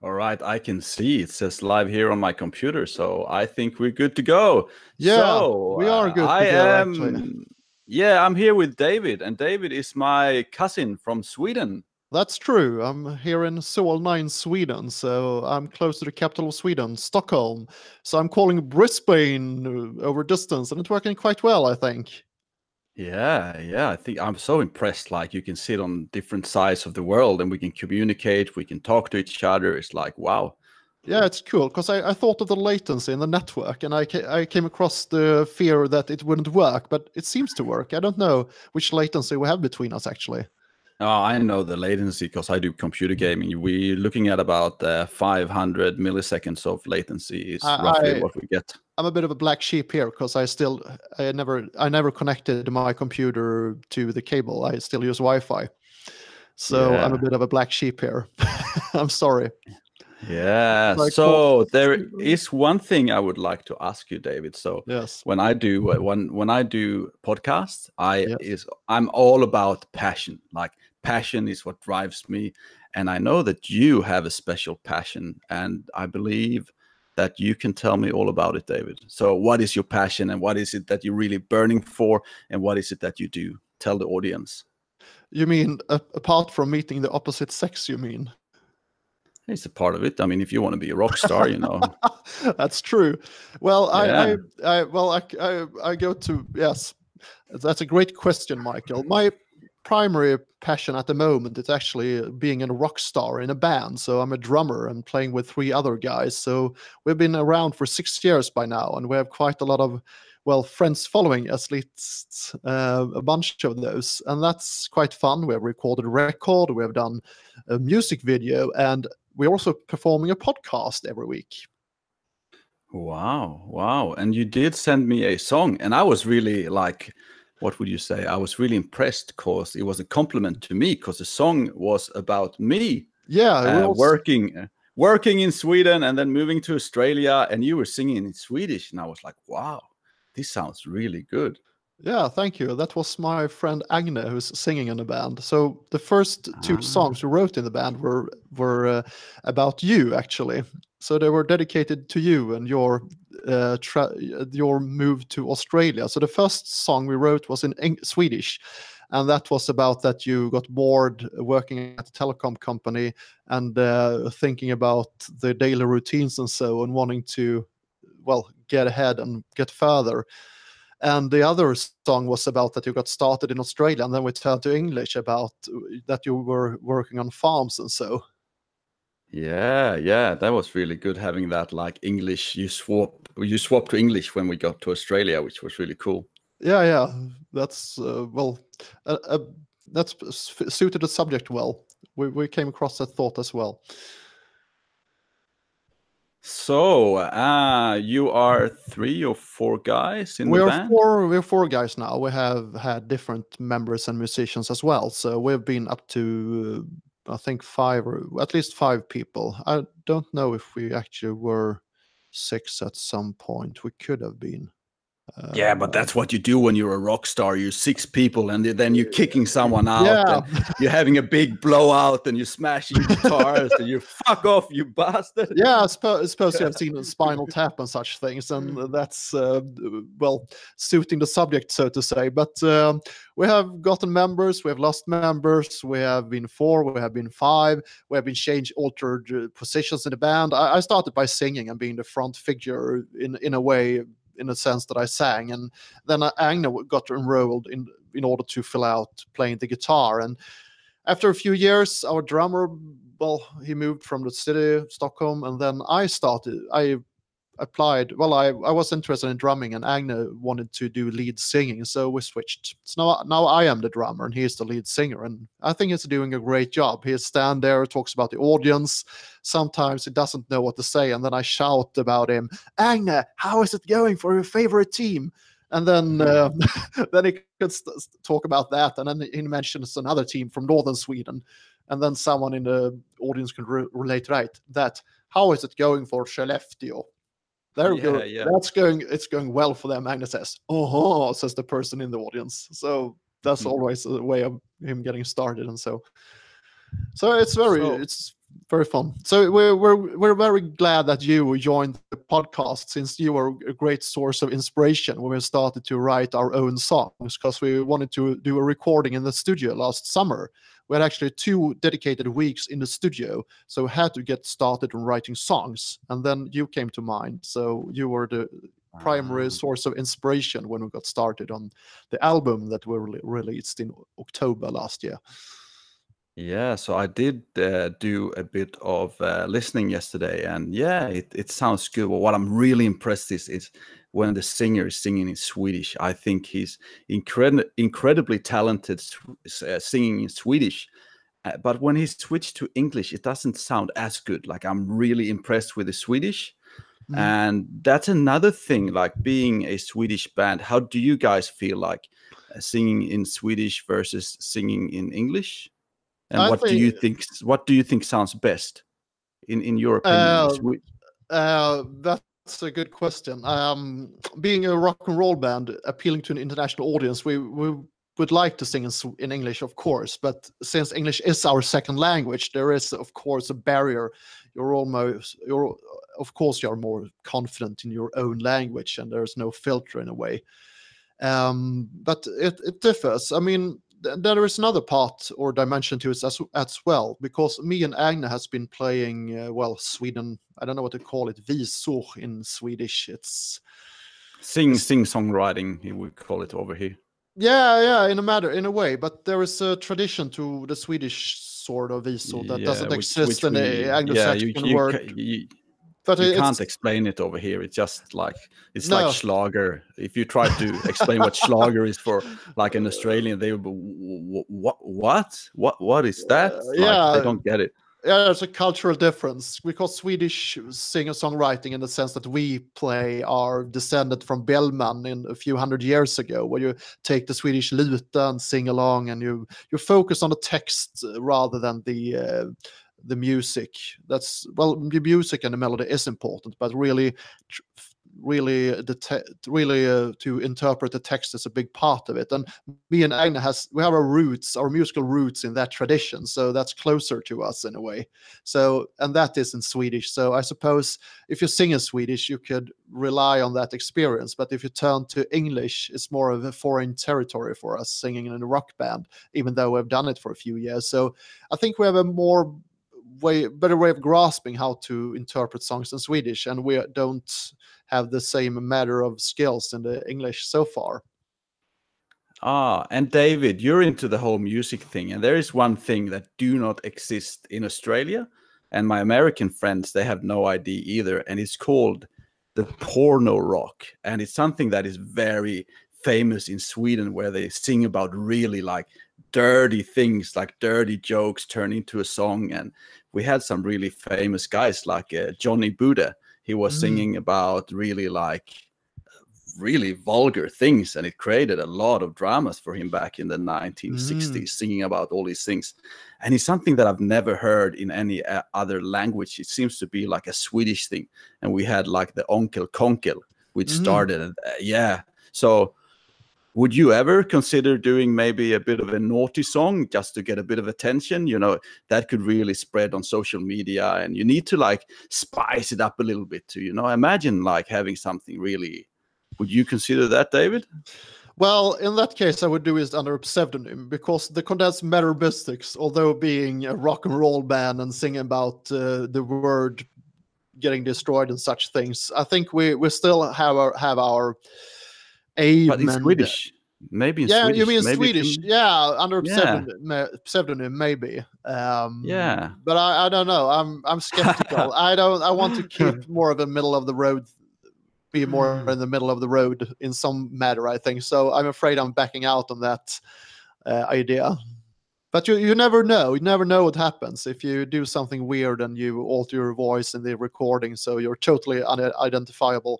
All right, I can see it says live here on my computer, so I think we're good to go. Yeah, so, we are uh, good to I go, am. actually. Yeah, I'm here with David, and David is my cousin from Sweden. That's true. I'm here in Solna, Sweden, so I'm close to the capital of Sweden, Stockholm. So I'm calling Brisbane uh, over distance, and it's working quite well, I think. Yeah, yeah. I think I'm so impressed. Like you can sit on different sides of the world, and we can communicate. We can talk to each other. It's like wow. Yeah, it's cool because I, I thought of the latency in the network, and I ca- I came across the fear that it wouldn't work, but it seems to work. I don't know which latency we have between us actually. Oh, I know the latency because I do computer gaming. We're looking at about uh, 500 milliseconds of latency is I- roughly I- what we get. I'm a bit of a black sheep here because I still I never I never connected my computer to the cable. I still use Wi-Fi. So I'm a bit of a black sheep here. I'm sorry. Yeah. Like, so there is one thing I would like to ask you, David. So Yes. when I do uh, when when I do podcasts, I Yes. is I'm all about passion. Like passion is what drives me, and I know that you have a special passion, and I believe that you can tell me all about it, David. So what is your passion, and what is it that you're really burning for, and what is it that you do? Tell the audience. You mean a apart from meeting the opposite sex? You mean? It's a part of it. I mean, if you want to be a rock star, you know. That's true. Well, I, I, I well, I, I, I go to yes. That's a great question, Michael. My primary passion at the moment is actually being a rock star in a band. So I'm a drummer and playing with three other guys. So we've been around for six years by now, and we have quite a lot of well friends following us, at least uh, a bunch of those, and that's quite fun. We have recorded a record, we have done a music video, and we're also performing a podcast every week. Wow, wow. And you did send me a song, and I was really like, what would you say? I was really impressed because it was a compliment to me because the song was about me Yeah, uh, also- working uh, working in Sweden and then moving to Australia, and you were singing in Swedish, and I was like, wow, this sounds really good. Yeah, thank you. That was my friend Agne who's singing in the band. So the first two Ah. songs we wrote in the band were were uh, about you actually. So they were dedicated to you and your uh, tra- your move to Australia. So the first song we wrote was in Eng- Swedish, and that was about that you got bored working at a telecom company and uh, thinking about the daily routines and so, and wanting to well get ahead and get further and the other song was about that you got started in Australia, and then we turned to English about uh, that you were working on farms and so. Yeah, yeah, that was really good having that like English. You swap, you swap to English when we got to Australia, which was really cool. Yeah, yeah, that's uh, well, uh, uh, that's suited the subject well. We we came across that thought as well. So, uh, you are three or four guys in we the are band. four. We're four guys now. We have had different members and musicians as well. So we've been up to uh, I think five or at least five people. I don't know if we actually were six at some point. We could have been. Yeah, Uh, but that's what you do when you're a rock star. You're six people, and then you're kicking someone out. Yeah. and you're having a big blowout, and you're smashing guitars, and you fuck off, you bastard. yeah, I suppose, I suppose you have seen Spinal Tap and such things, and that's uh, well suiting the subject, so to say. But um, we have gotten members, we have lost members, we have been four, we have been five, we have been changed, altered uh, positions in the band. I, I started by singing and being the front figure in in a way, in a sense that I sang, and then uh, got enrolled in in order to fill out playing the guitar and after a few years, our drummer, well, he moved from the city, Stockholm, and then I started. I applied. Well, I, I was interested in drumming, and Agne wanted to do lead singing, so we switched. So now now I am the drummer, and he's the lead singer, and I think he's doing a great job. He stands there, talks about the audience. Sometimes he doesn't know what to say, and then I shout about him, Agne, how is it going for your favorite team? And then uh, then he could st- st- talk about that, and then he mentions another team from northern Sweden, and then someone in the audience can re- relate right that how is it going for Skellefteå? There we go. Yeah, yeah. That's going. It's going well for them. Agnes says, "Oh," says the person in the audience. So that's Hmm. always a way of him getting started, and so. So it's very. So- it's very fun. So we're we're we're very glad that you joined the podcast since you were a great source of inspiration when we started to write our own songs because we wanted to do a recording in the studio last summer. We had actually two dedicated weeks in the studio, so we had to get started on writing songs, and then you came to mind. So you were the primary source of inspiration when we got started on the album that we re- released in October last year. Yeah, so I did uh, do a bit of uh, listening yesterday, and yeah, it, it sounds good. But what I'm really impressed is is when the singer is singing in Swedish. I think he's incredi- incredibly talented uh, singing in Swedish. Uh, but when he switched to English, it doesn't sound as good. Like I'm really impressed with the Swedish, Mm. and that's another thing. Like being a Swedish band, how do you guys feel like uh, singing in Swedish versus singing in English? And I what do you think- think? What do you think sounds best, in in your opinion? Uh, Uh, that's a good question. Um, being a rock and roll band appealing to an international audience, we, we would like to sing in, in English, of course, but since English is our second language, there is, of course, a barrier. You're almost, you're, of course, you're more confident in your own language and there's no filter in a way. Um, but it, it differs. I mean, there is another part or dimension to it as, as well because me and Agna has been playing uh, well Sweden I don't know what to call it visor in Swedish it's sing sing songwriting, would call it over here. yeah yeah in a matter in a way but there is a tradition to the Swedish sort of visor that Yeah, doesn't which- exist which in we- the Anglo-Saxon you, you, word you, but you it's, can't explain it over here. It's just like it's No. like Schlager. If you try to explain what Schlager is for, like an Australian, they would be, what, what, what, what is that? Uh, Like, yeah. they don't get it. yeah, there's a cultural difference because Swedish singer songwriting, in the sense that we play, are descended from Bellman in a few hundred years ago, where you take the Swedish luta and sing along, and you you focus on the text uh, rather than the uh, the music. That's well, the music and the melody is important, but really. really the really uh, to interpret the text is a big part of it and me and Agna has we have our roots our musical roots in that tradition so that's closer to us in a way so and that is in swedish so i suppose if you sing in swedish you could rely on that experience but if you turn to english it's more of a foreign territory for us singing in a rock band even though we've done it for a few years so i think we have a more way better way of grasping how to interpret songs in swedish and we don't have the same matter of skills in the english so far. Ah, and David, you're into the whole music thing, and there is one thing that do not exist in Australia, and my American friends they have no idea either, and it's called the porno rock, and it's something that is very famous in Sweden, where they sing about really like dirty things, like dirty jokes turn into a song, and we had some really famous guys like uh, Johnny Bode. He was Mm. singing about really like really vulgar things and it created a lot of dramas for him back in the 1960s singing about all these things and it's something that i've never heard in any uh, other language it seems to be like a swedish thing and we had like the Onkel Kånkel which Mhm. started uh, yeah so would you ever consider doing maybe a bit of a naughty song just to get a bit of attention? You know that could really spread on social media and you need to like spice it up a little bit to you know? Imagine like having something really would you consider that david? Well, in that case, I would do it under a pseudonym because the Condensed Mystics, although being a rock and roll band and singing about uh, the word getting destroyed and such things, I think we we still have our have our aim. but in swedish maybe in yeah, swedish you mean maybe Swedish? can- Yeah, under a Yeah. pseudonym, pseudonym maybe. Um, Yeah. but I, I don't know. I'm I'm skeptical. I don't. I want to keep more of a middle of the road, be more Hmm. in the middle of the road in some matter. I think so. I'm afraid I'm backing out on that uh, idea. But you you never know. You never know what happens if you do something weird and you alter your voice in the recording, so you're totally unidentifiable.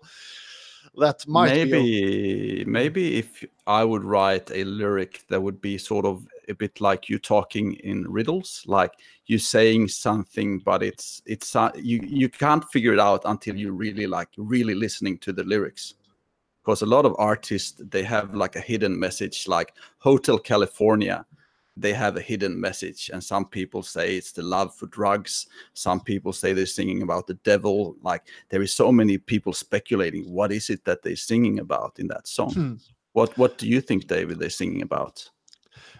That might be. a- maybe maybe if i would write a lyric that would be sort of a bit like you talking in riddles like you saying something but it's it's uh, you you can't figure it out until you really like really listening to the lyrics. Because a lot of artists they have like a hidden message like hotel california they have a hidden message and some people say it's the love for drugs some people say they're singing about the devil like there is so many people speculating what is it that they're singing about in that song Hmm. what what do you think david they're singing about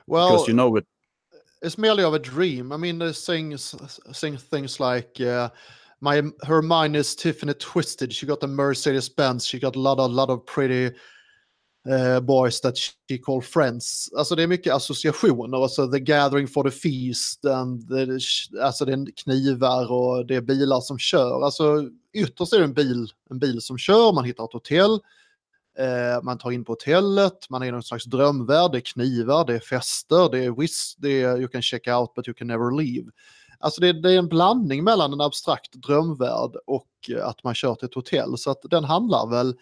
Well, because you know it it's merely of a dream. I mean, they sing sing things like uh, my her mind is Tiffany twisted. She got a Mercedes Benz. She got a lot of lot of pretty uh, boys that she call friends. Alltså det är mycket associationer. Alltså the gathering for the feast. And the, alltså det är knivar och det är bilar som kör. Alltså ytterst är det en bil, en bil som kör. Man hittar ett hotell. Eh, man tar in på hotellet, man är i någon slags drömvärld, det är knivar, det är fester, det är whis, det är you can check out but you can never leave. Alltså det, det är en blandning mellan en abstrakt drömvärld och att man kör till ett hotell. Så att den handlar väl,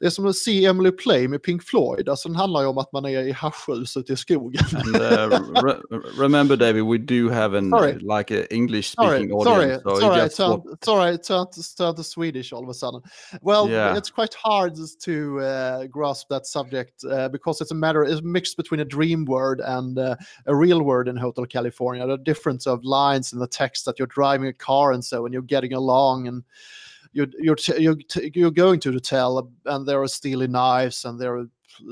det är som att se Emily Play med Pink Floyd, alltså den handlar ju om att man är i haschhus ute i skogen. and uh, re- remember david we do have an Sorry. like an English speaking sorry, audience so sorry, turned, sorry, I turned, to- turned to Swedish all of a sudden. Well, Yeah. it's quite hard to uh, grasp that subject uh, because it's a matter, it's mixed between a dream word and uh, a real word in Hotel California. The difference of lines in the text that you're driving a car and so, and you're getting along and you're you're you're, you're going to the hotel and there are steely knives and there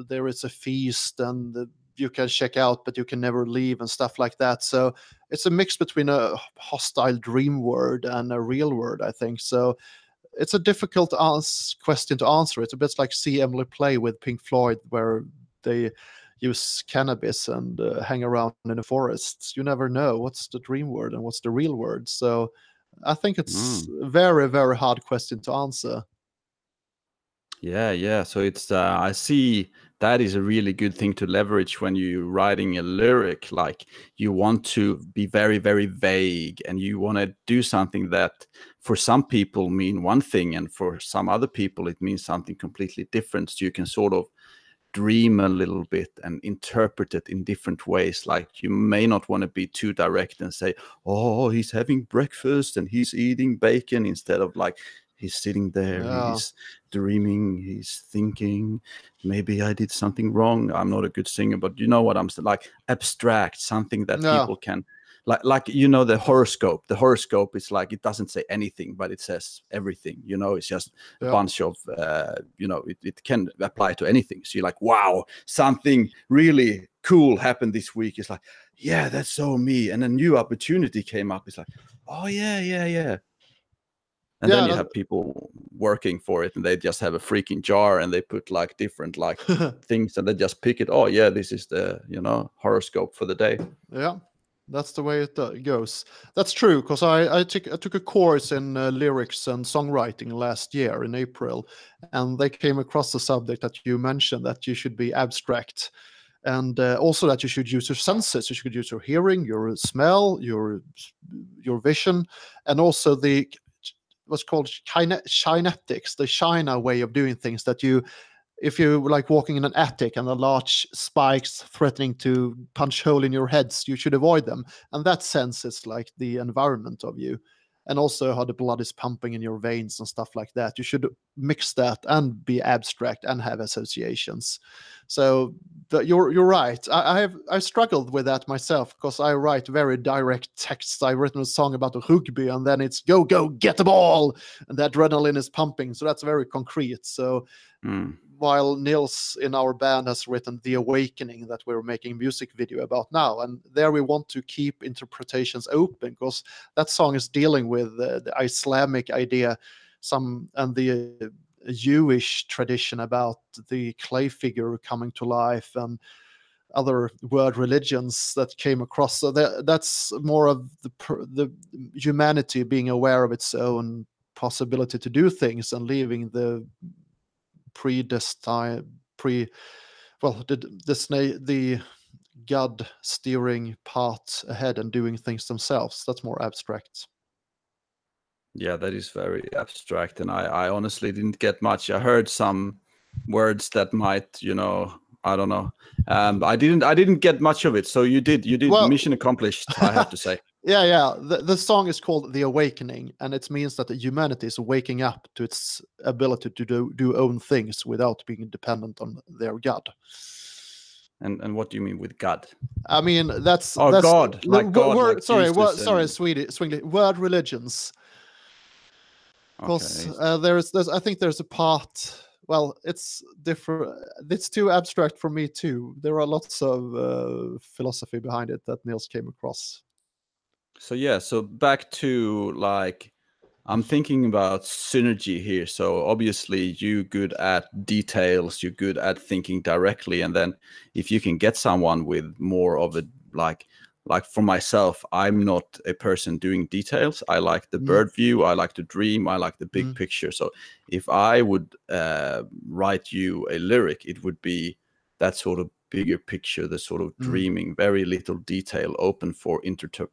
there is a feast and the, you can check out but you can never leave and stuff like that. So it's a mix between a hostile dream word and a real word, I think. So it's a difficult ans- question to answer. It's a bit like see Emily play with Pink Floyd, where they use cannabis and uh, hang around in the forests. You never know what's the dream word and what's the real word. So I think it's a very, very hard question to answer. Yeah, yeah. So it's uh, I see that is a really good thing to leverage when you're writing a lyric. Like you want to be very, very vague, and you want to do something that for some people mean one thing, and for some other people it means something completely different. So you can sort of dream a little bit and interpret it in different ways. Like you may not want to be too direct and say, "Oh, he's having breakfast and he's eating bacon," instead of like he's sitting there, Yeah. he's dreaming, he's thinking, maybe I did something wrong. I'm not a good singer, but you know what I'm? Like abstract, something that Yeah. people can like like you know the horoscope. The horoscope is like it doesn't say anything, but it says everything. You know, it's just a bunch of uh, you know, it, it can apply to anything. So you're like, wow, something really cool happened this week. It's like, yeah, that's so me. And a new opportunity came up. It's like, oh yeah, yeah, yeah. And Yeah, then you have people working for it and they just have a freaking jar and they put like different like things and they just pick it. Oh yeah, this is the, you know, horoscope for the day. Yeah, that's the way it uh, goes. That's true because I I took I took a course in uh, lyrics and songwriting last year in April, and they came across the subject that you mentioned that you should be abstract, and uh, also that you should use your senses. You should use your hearing, your smell, your your vision, and also the what's called kine- kinetics, the China way of doing things that you if you're like walking in an attic and the large spikes threatening to punch hole in your heads, you should avoid them. And that sense is like the environment of you. And also how the blood is pumping in your veins and stuff like that. You should mix that and be abstract and have associations. So the, you're you're right. I, I have I struggled with that myself because I write very direct texts. I've written a song about the rugby and then it's go go get the ball and the adrenaline is pumping. So that's very concrete. So Mm. While Nils in our band has written The Awakening that we're making music video about now. And there we want to keep interpretations open because that song is dealing with uh, the Islamic idea, some and the uh, Jewish tradition about the clay figure coming to life and other world religions that came across. So that, that's more of the the humanity being aware of its own possibility to do things and leaving the predestined pre well the the the god steering part ahead and doing things themselves that's more abstract Yeah, that is very abstract. And I, I honestly didn't get much. I heard some words that might, you know, I don't know. Um, I didn't I didn't get much of it. So you did you did Well- mission accomplished, I have to say. yeah yeah the, the song is called the awakening and it means that the humanity is waking up to its ability to do do own things without being dependent on their god And and what do you mean with God? I mean that's Oh, that's, God, like God, word- like sorry, word, sorry, and- Swedish, Swedish word religions. Because Okay. uh, there's, there's, I think there's a part. Well, it's different. It's too abstract for me too. There are lots of uh, philosophy behind it that Nils came across. So yeah, so back to like I'm thinking about synergy here. So obviously you good at details, you're good at thinking directly and then if you can get someone with more of a like like for myself, I'm not a person doing details. I like the Mm. bird view, I like to dream, I like the big Mm. picture. So if I would uh, write you a lyric, it would be that sort of bigger picture, the sort of Mm. dreaming, very little detail, open for interter-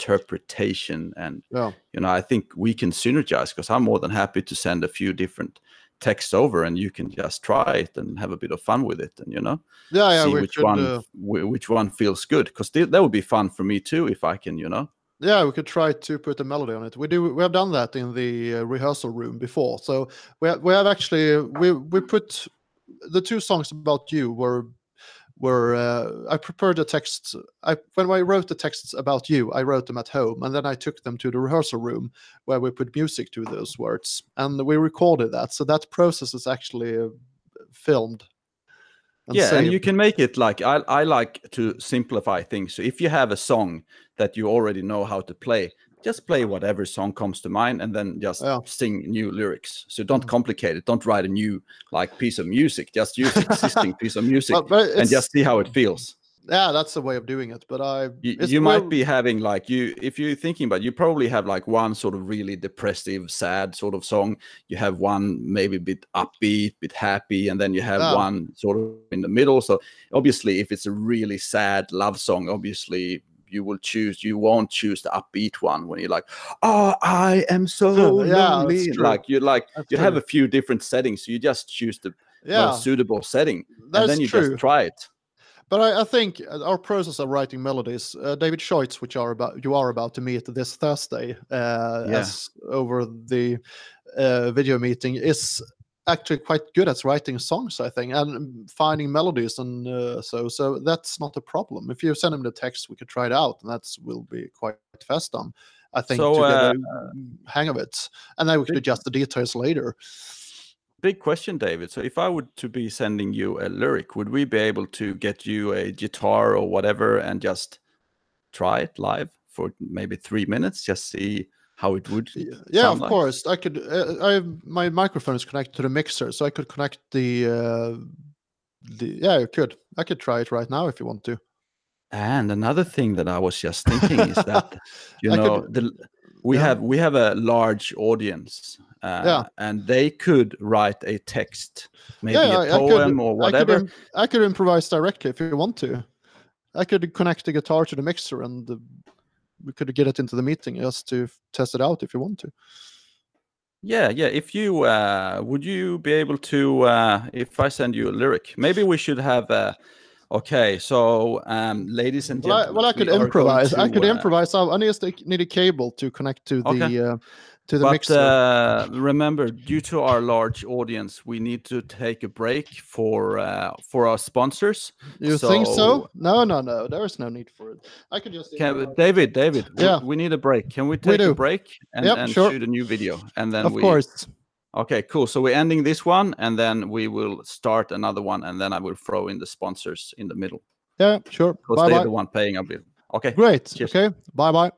interpretation. And Yeah. you know, I think we can synergize because I'm more than happy to send a few different texts over, and you can just try it and have a bit of fun with it, and you know, Yeah, yeah. see which could, one uh, which one feels good. Because that would be fun for me too if I can, you know. yeah, we could try to put a melody on it. We do. We have done that in the uh, rehearsal room before. So we have, we have actually we we put the two songs about you were were uh, I prepared the texts. I when I wrote the texts about you, I wrote them at home, and then I took them to the rehearsal room where we put music to those words, and we recorded that. So that process is actually uh, filmed. and yeah, and you can make it like I, I like to simplify things. So if you have a song that you already know how to play, just play whatever song comes to mind and then just Yeah. sing new lyrics. So don't Mm. complicate it. Don't write a new like piece of music. Just use existing piece of music But- but and just see how it feels. yeah, that's the way of doing it. But I You, you might be having like you if you're thinking about you probably have like one sort of really depressive sad sort of song you have one maybe a bit upbeat bit happy and then you have Yeah. one sort of in the middle so obviously if it's a really sad love song obviously you will choose you won't choose the upbeat one when you're like oh i am so Yeah, lonely. like you like That's you have a few different settings so you just choose the yeah, most suitable setting that's and then you true. just try it. But I, I think uh, our process of writing melodies, uh, David Scheutz, which are about you are about to meet this Thursday, uh, Yeah. as over the uh, video meeting, is actually quite good at writing songs, I think, and finding melodies, and uh, so so that's not a problem. If you send him the text, we could try it out, and that will be quite fast done. I think So, to get uh, a hang of it, and then we could adjust the details later. big question david so if i would to be sending you a lyric would we be able to get you a guitar or whatever and just try it live for maybe three minutes just see how it would Yeah, of like? course. I could. Uh, I my microphone is connected to the mixer, so I could connect the. Uh, the yeah, I could. I could try it right now if you want to. and another thing that i was just thinking is that you know could- the we yeah. have we have a large audience uh, Yeah. and they could write a text maybe yeah, a I, I could. poem or I could, whatever I could improvise directly if you want to. I could connect the guitar to the mixer, and uh, we could get it into the meeting just to test it out if you want to. Yeah, yeah. If you uh, would you be able to uh, if I send you a lyric, maybe we should have uh, okay. So, um, ladies and Well, I, gentlemen, well, I could we are going improvise. I could uh, improvise. I I just need- need a cable to connect to the Okay. To the But mixer. uh, remember, due to our large audience, we need to take a break for uh, for our sponsors. you think so- so? No, no, no. There is no need for it. I could just. Can. David, David, Yeah. we need a break. Can we take a break and, Yep, and sure. shoot a new video? And then of we course. Okay, cool. So we're ending this one, and then we will start another one, and then I will throw in the sponsors in the middle Yeah, sure. because Bye they're bye. the one paying a bill. Okay. Great. Cheers. Okay. Bye bye.